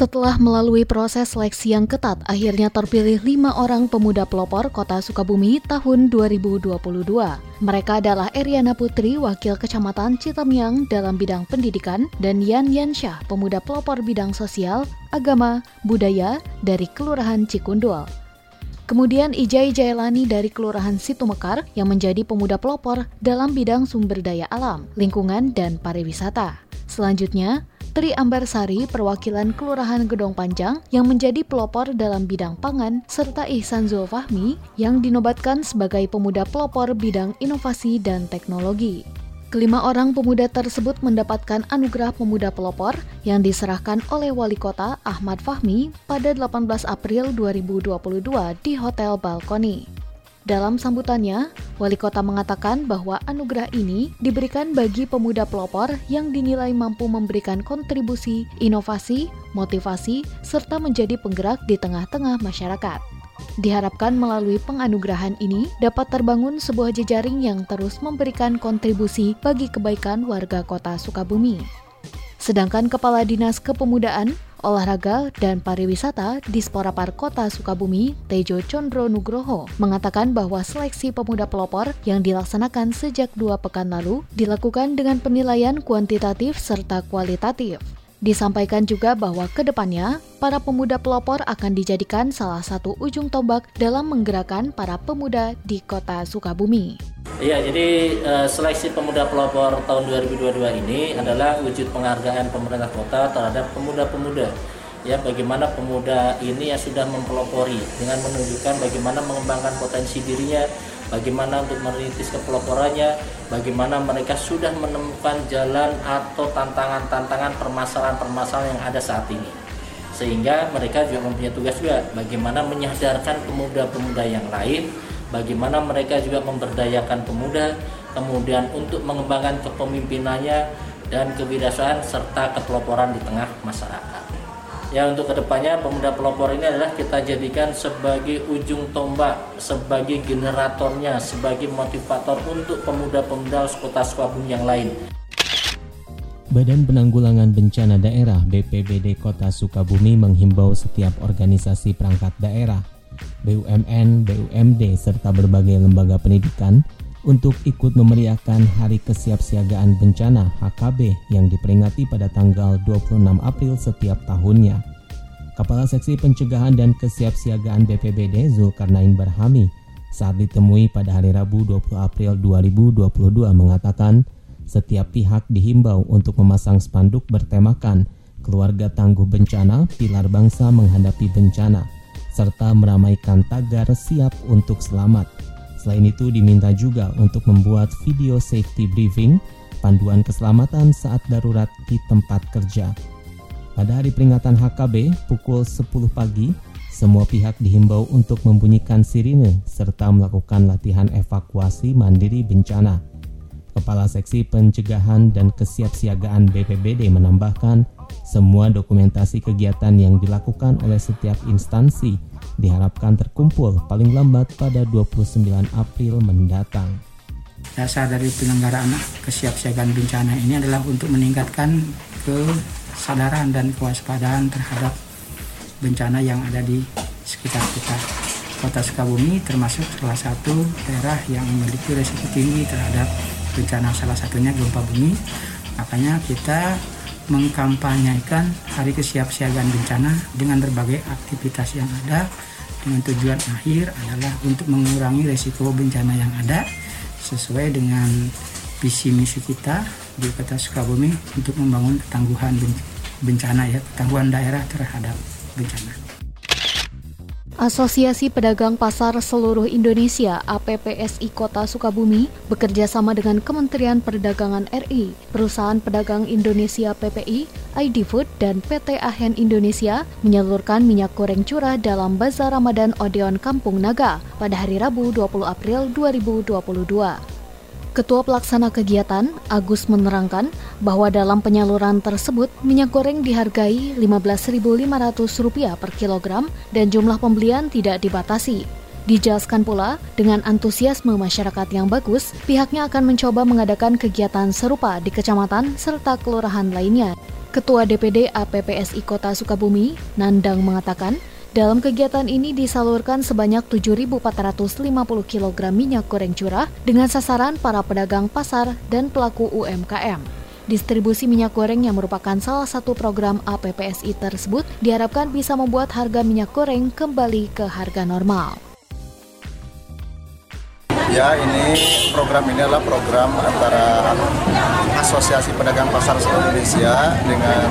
Setelah melalui proses seleksi yang ketat, akhirnya terpilih lima orang pemuda pelopor Kota Sukabumi tahun 2022. Mereka adalah Eriana Putri, Wakil Kecamatan Citamiang dalam bidang pendidikan, dan Yan Yansyah, pemuda pelopor bidang sosial, agama, budaya dari Kelurahan Cikundul. Kemudian Ijai Jailani dari Kelurahan Situmekar yang menjadi pemuda pelopor dalam bidang sumber daya alam, lingkungan, dan pariwisata. Selanjutnya, Tri Ambarsari perwakilan Kelurahan Gedong Panjang yang menjadi pelopor dalam bidang pangan serta Ihsan Zulfahmi yang dinobatkan sebagai pemuda pelopor bidang inovasi dan teknologi. Kelima orang pemuda tersebut mendapatkan anugerah pemuda pelopor yang diserahkan oleh Wali Kota Ahmad Fahmi pada 18 April 2022 di Hotel Balkoni. Dalam sambutannya, wali kota mengatakan bahwa anugerah ini diberikan bagi pemuda pelopor yang dinilai mampu memberikan kontribusi, inovasi, motivasi, serta menjadi penggerak di tengah-tengah masyarakat. Diharapkan melalui penganugerahan ini dapat terbangun sebuah jejaring yang terus memberikan kontribusi bagi kebaikan warga kota Sukabumi. Sedangkan Kepala Dinas Kepemudaan, Olahraga dan Pariwisata di Sporapar Kota Sukabumi, Tejo Condro Nugroho, mengatakan bahwa seleksi pemuda pelopor yang dilaksanakan sejak dua pekan lalu dilakukan dengan penilaian kuantitatif serta kualitatif. Disampaikan juga bahwa ke depannya, para pemuda pelopor akan dijadikan salah satu ujung tombak dalam menggerakkan para pemuda di kota Sukabumi. Iya, jadi uh, seleksi pemuda pelopor tahun 2022 ini adalah wujud penghargaan pemerintah kota terhadap pemuda-pemuda. Ya, bagaimana pemuda ini yang sudah mempelopori dengan menunjukkan bagaimana mengembangkan potensi dirinya, bagaimana untuk merintis kepeloporannya, bagaimana mereka sudah menemukan jalan atau tantangan-tantangan permasalahan-permasalahan yang ada saat ini. Sehingga mereka juga mempunyai tugas juga bagaimana menyadarkan pemuda-pemuda yang lain, bagaimana mereka juga memberdayakan pemuda, kemudian untuk mengembangkan kepemimpinannya dan kewirausahaan serta kepeloporan di tengah masyarakat ya untuk ke depannya pemuda pelopor ini adalah kita jadikan sebagai ujung tombak, sebagai generatornya, sebagai motivator untuk pemuda-pemuda kota Sukabumi yang lain. Badan Penanggulangan Bencana Daerah BPBD Kota Sukabumi menghimbau setiap organisasi perangkat daerah, BUMN, BUMD, serta berbagai lembaga pendidikan untuk ikut memeriahkan Hari Kesiapsiagaan Bencana HKB yang diperingati pada tanggal 26 April setiap tahunnya. Kepala Seksi Pencegahan dan Kesiapsiagaan BPBD Zulkarnain Barhami saat ditemui pada hari Rabu 20 April 2022 mengatakan setiap pihak dihimbau untuk memasang spanduk bertemakan keluarga tangguh bencana, pilar bangsa menghadapi bencana, serta meramaikan tagar siap untuk selamat Selain itu diminta juga untuk membuat video safety briefing, panduan keselamatan saat darurat di tempat kerja. Pada hari peringatan HKB pukul 10 pagi, semua pihak dihimbau untuk membunyikan sirine serta melakukan latihan evakuasi mandiri bencana. Kepala Seksi Pencegahan dan Kesiapsiagaan BPBD menambahkan, semua dokumentasi kegiatan yang dilakukan oleh setiap instansi diharapkan terkumpul paling lambat pada 29 April mendatang. Dasar dari penyelenggaraan kesiapsiagaan bencana ini adalah untuk meningkatkan kesadaran dan kewaspadaan terhadap bencana yang ada di sekitar kita. Kota Sukabumi termasuk salah satu daerah yang memiliki resiko tinggi terhadap bencana salah satunya gempa bumi. Makanya kita mengkampanyekan hari kesiapsiagaan bencana dengan berbagai aktivitas yang ada dengan tujuan akhir adalah untuk mengurangi resiko bencana yang ada sesuai dengan visi misi kita di Kota Sukabumi untuk membangun ketangguhan bencana ya, ketangguhan daerah terhadap bencana. Asosiasi Pedagang Pasar Seluruh Indonesia APPSI Kota Sukabumi bekerja sama dengan Kementerian Perdagangan RI, Perusahaan Pedagang Indonesia PPI, ID Food, dan PT Ahen Indonesia menyalurkan minyak goreng curah dalam Bazar Ramadan Odeon Kampung Naga pada hari Rabu 20 April 2022. Ketua Pelaksana Kegiatan, Agus menerangkan bahwa dalam penyaluran tersebut minyak goreng dihargai Rp15.500 per kilogram dan jumlah pembelian tidak dibatasi. Dijelaskan pula, dengan antusiasme masyarakat yang bagus, pihaknya akan mencoba mengadakan kegiatan serupa di kecamatan serta kelurahan lainnya. Ketua DPD APPSI Kota Sukabumi, Nandang mengatakan, dalam kegiatan ini disalurkan sebanyak 7.450 kg minyak goreng curah dengan sasaran para pedagang pasar dan pelaku UMKM. Distribusi minyak goreng yang merupakan salah satu program APPSI tersebut diharapkan bisa membuat harga minyak goreng kembali ke harga normal. Ya, ini program ini adalah program antara Asosiasi Pedagang Pasar Indonesia dengan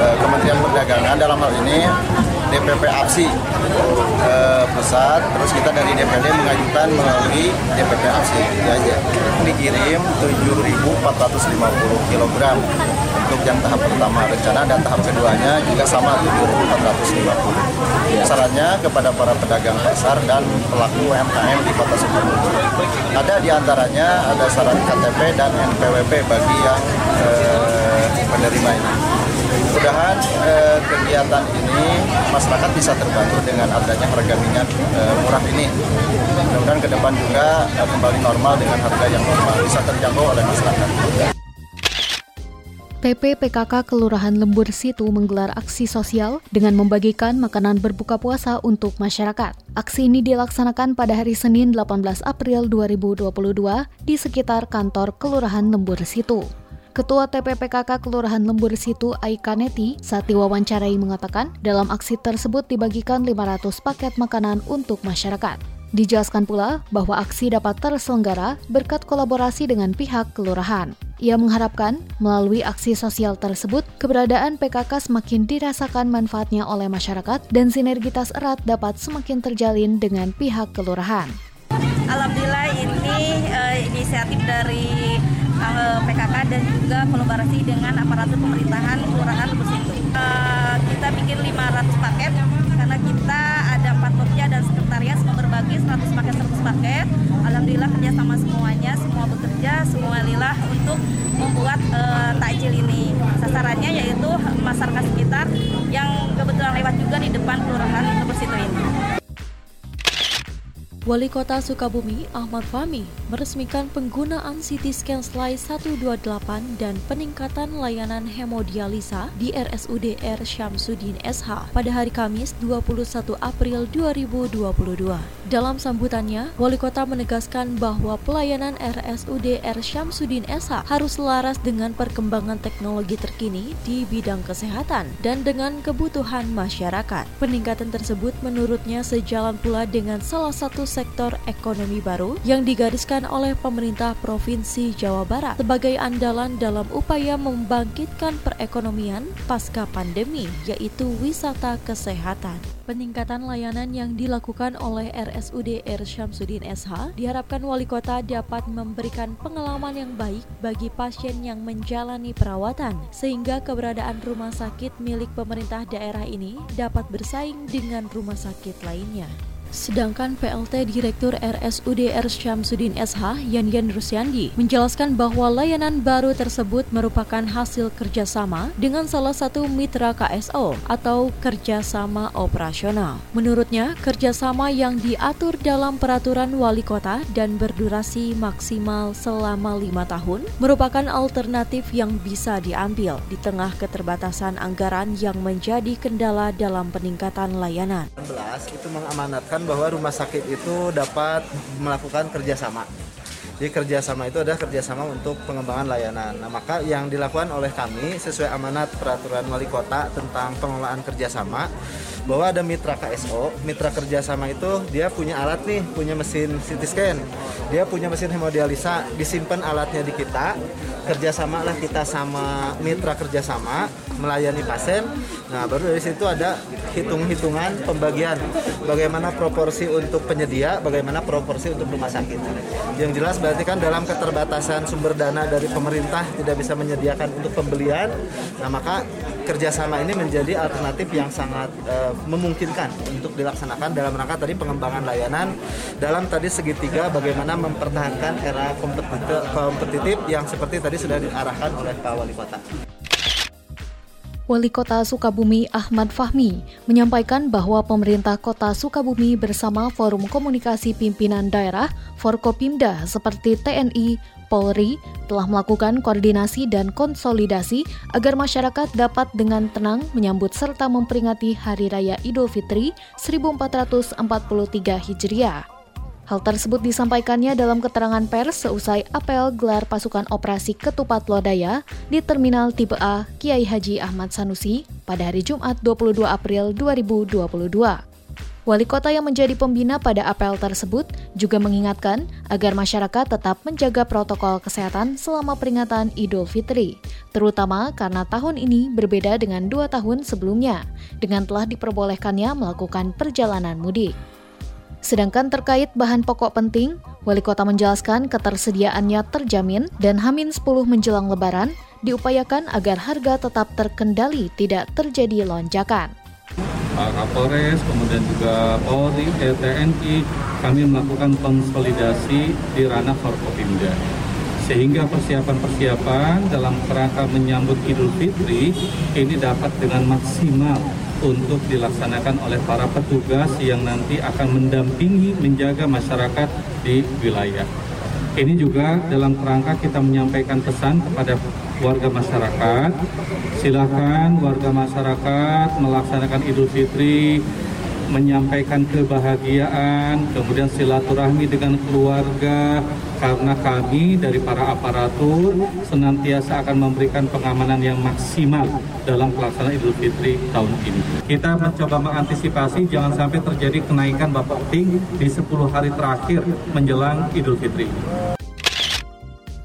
uh, Kementerian Perdagangan dalam hal ini DPP APSI uh, pusat, terus kita dari DPD mengajukan melalui DPP APSI ya aja. Dikirim 7.450 kg untuk yang tahap pertama rencana dan tahap keduanya juga sama 7.450. Sarannya kepada para pedagang pasar dan pelaku UMKM di Kota Sukabumi. Ada di antaranya ada syarat KTP dan NPWP bagi yang eh, penerima ini. Mudah-mudahan eh, kegiatan ini masyarakat bisa terbantu dengan adanya harga minyak eh, murah ini. Mudah-mudahan ke depan juga eh, kembali normal dengan harga yang normal bisa terjangkau oleh masyarakat. PP PKK Kelurahan Lembur Situ menggelar aksi sosial dengan membagikan makanan berbuka puasa untuk masyarakat. Aksi ini dilaksanakan pada hari Senin 18 April 2022 di sekitar kantor Kelurahan Lembur Situ. Ketua TPPKK Kelurahan Lembur Situ Aikaneti saat diwawancarai mengatakan dalam aksi tersebut dibagikan 500 paket makanan untuk masyarakat. Dijelaskan pula bahwa aksi dapat terselenggara berkat kolaborasi dengan pihak kelurahan. Ia mengharapkan melalui aksi sosial tersebut, keberadaan PKK semakin dirasakan manfaatnya oleh masyarakat dan sinergitas erat dapat semakin terjalin dengan pihak kelurahan. Alhamdulillah ini uh, inisiatif dari eh, PKK dan juga kolaborasi dengan aparatur pemerintahan Kelurahan Busitu. Uh, kita bikin 500 paket karena kita ada empat pokja dan sekretariat semua berbagi 100 paket 100 paket. Alhamdulillah kerjasama semuanya, semua bekerja, semua lillah untuk membuat uh, takjil ini. Sasarannya yaitu masyarakat sekitar yang kebetulan lewat juga di depan kelurahan Busitu ini. Wali Kota Sukabumi Ahmad Fahmi meresmikan penggunaan CT scan slide 128 dan peningkatan layanan hemodialisa di RSUD R Syamsuddin SH pada hari Kamis 21 April 2022. Dalam sambutannya, Wali Kota menegaskan bahwa pelayanan RSUD R Syamsuddin SH harus selaras dengan perkembangan teknologi terkini di bidang kesehatan dan dengan kebutuhan masyarakat. Peningkatan tersebut menurutnya sejalan pula dengan salah satu sektor ekonomi baru yang digariskan oleh pemerintah Provinsi Jawa Barat sebagai andalan dalam upaya membangkitkan perekonomian pasca pandemi, yaitu wisata kesehatan. Peningkatan layanan yang dilakukan oleh RSUD R Syamsuddin SH diharapkan wali kota dapat memberikan pengalaman yang baik bagi pasien yang menjalani perawatan sehingga keberadaan rumah sakit milik pemerintah daerah ini dapat bersaing dengan rumah sakit lainnya. Sedangkan PLT Direktur RSUD R Syamsuddin SH, Yan Yan Rusyandi, menjelaskan bahwa layanan baru tersebut merupakan hasil kerjasama dengan salah satu mitra KSO atau kerjasama operasional. Menurutnya, kerjasama yang diatur dalam peraturan wali kota dan berdurasi maksimal selama lima tahun merupakan alternatif yang bisa diambil di tengah keterbatasan anggaran yang menjadi kendala dalam peningkatan layanan. 16 itu mengamanatkan bahwa rumah sakit itu dapat melakukan kerjasama jadi kerjasama itu adalah kerjasama untuk pengembangan layanan. Nah maka yang dilakukan oleh kami sesuai amanat peraturan wali kota tentang pengelolaan kerjasama bahwa ada mitra KSO, mitra kerjasama itu dia punya alat nih, punya mesin CT scan, dia punya mesin hemodialisa, disimpan alatnya di kita, kerjasama lah kita sama mitra kerjasama melayani pasien. Nah baru dari situ ada hitung-hitungan pembagian bagaimana proporsi untuk penyedia, bagaimana proporsi untuk rumah sakit. Yang jelas berarti kan dalam keterbatasan sumber dana dari pemerintah tidak bisa menyediakan untuk pembelian nah maka kerjasama ini menjadi alternatif yang sangat uh, memungkinkan untuk dilaksanakan dalam rangka tadi pengembangan layanan dalam tadi segitiga bagaimana mempertahankan era kompetitif, kompetitif yang seperti tadi sudah diarahkan oleh Pak Wali Kota. Wali Kota Sukabumi Ahmad Fahmi menyampaikan bahwa pemerintah Kota Sukabumi bersama Forum Komunikasi Pimpinan Daerah Forkopimda seperti TNI, Polri telah melakukan koordinasi dan konsolidasi agar masyarakat dapat dengan tenang menyambut serta memperingati Hari Raya Idul Fitri 1443 Hijriah. Hal tersebut disampaikannya dalam keterangan pers seusai apel gelar pasukan operasi Ketupat Lodaya di Terminal Tipe A Kiai Haji Ahmad Sanusi pada hari Jumat 22 April 2022. Wali kota yang menjadi pembina pada apel tersebut juga mengingatkan agar masyarakat tetap menjaga protokol kesehatan selama peringatan Idul Fitri, terutama karena tahun ini berbeda dengan dua tahun sebelumnya, dengan telah diperbolehkannya melakukan perjalanan mudik. Sedangkan terkait bahan pokok penting, Wali Kota menjelaskan ketersediaannya terjamin dan Hamin 10 menjelang lebaran diupayakan agar harga tetap terkendali tidak terjadi lonjakan. Pak Kapolres, kemudian juga Polri, TNI, kami melakukan konsolidasi di ranah Forkopimda. Sehingga persiapan-persiapan dalam kerangka menyambut Idul Fitri ini dapat dengan maksimal untuk dilaksanakan oleh para petugas yang nanti akan mendampingi menjaga masyarakat di wilayah. Ini juga dalam kerangka kita menyampaikan pesan kepada warga masyarakat. Silakan warga masyarakat melaksanakan Idul Fitri menyampaikan kebahagiaan, kemudian silaturahmi dengan keluarga, karena kami dari para aparatur senantiasa akan memberikan pengamanan yang maksimal dalam pelaksanaan Idul Fitri tahun ini. Kita mencoba mengantisipasi jangan sampai terjadi kenaikan bapak ting di 10 hari terakhir menjelang Idul Fitri.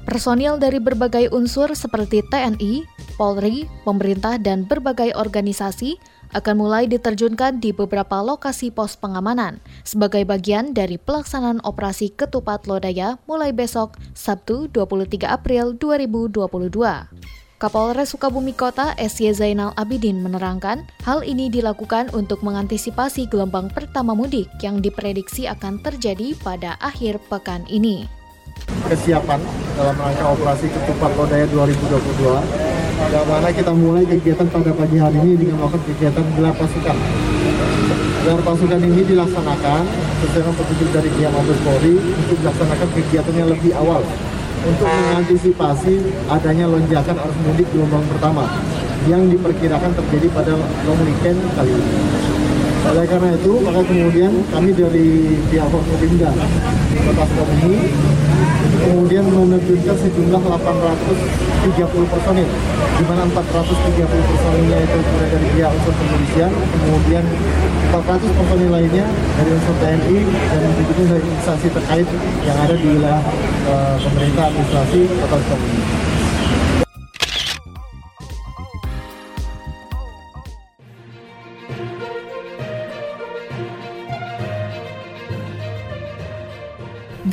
Personil dari berbagai unsur seperti TNI, Polri, pemerintah, dan berbagai organisasi akan mulai diterjunkan di beberapa lokasi pos pengamanan sebagai bagian dari pelaksanaan operasi Ketupat Lodaya mulai besok Sabtu 23 April 2022. Kapolres Sukabumi Kota SY Zainal Abidin menerangkan, hal ini dilakukan untuk mengantisipasi gelombang pertama mudik yang diprediksi akan terjadi pada akhir pekan ini. Kesiapan dalam rangka operasi Ketupat Lodaya 2022 yang mana kita mulai kegiatan pada pagi hari ini dengan melakukan kegiatan gelar pasukan. Gelar pasukan ini dilaksanakan sesuai petunjuk dari pihak Mabes Polri untuk dilaksanakan kegiatannya lebih awal untuk mengantisipasi adanya lonjakan arus mudik gelombang pertama yang diperkirakan terjadi pada long weekend kali ini. Oleh karena itu, maka kemudian kami dari pihak Forkopimda Kota Sukabumi kemudian menerjunkan sejumlah 830 personil di mana 430 personilnya itu berada dari pihak unsur kepolisian kemudian 400 personil lainnya dari unsur TNI dan begitu dari instansi terkait yang ada di wilayah uh, pemerintah administrasi Kota Sukabumi.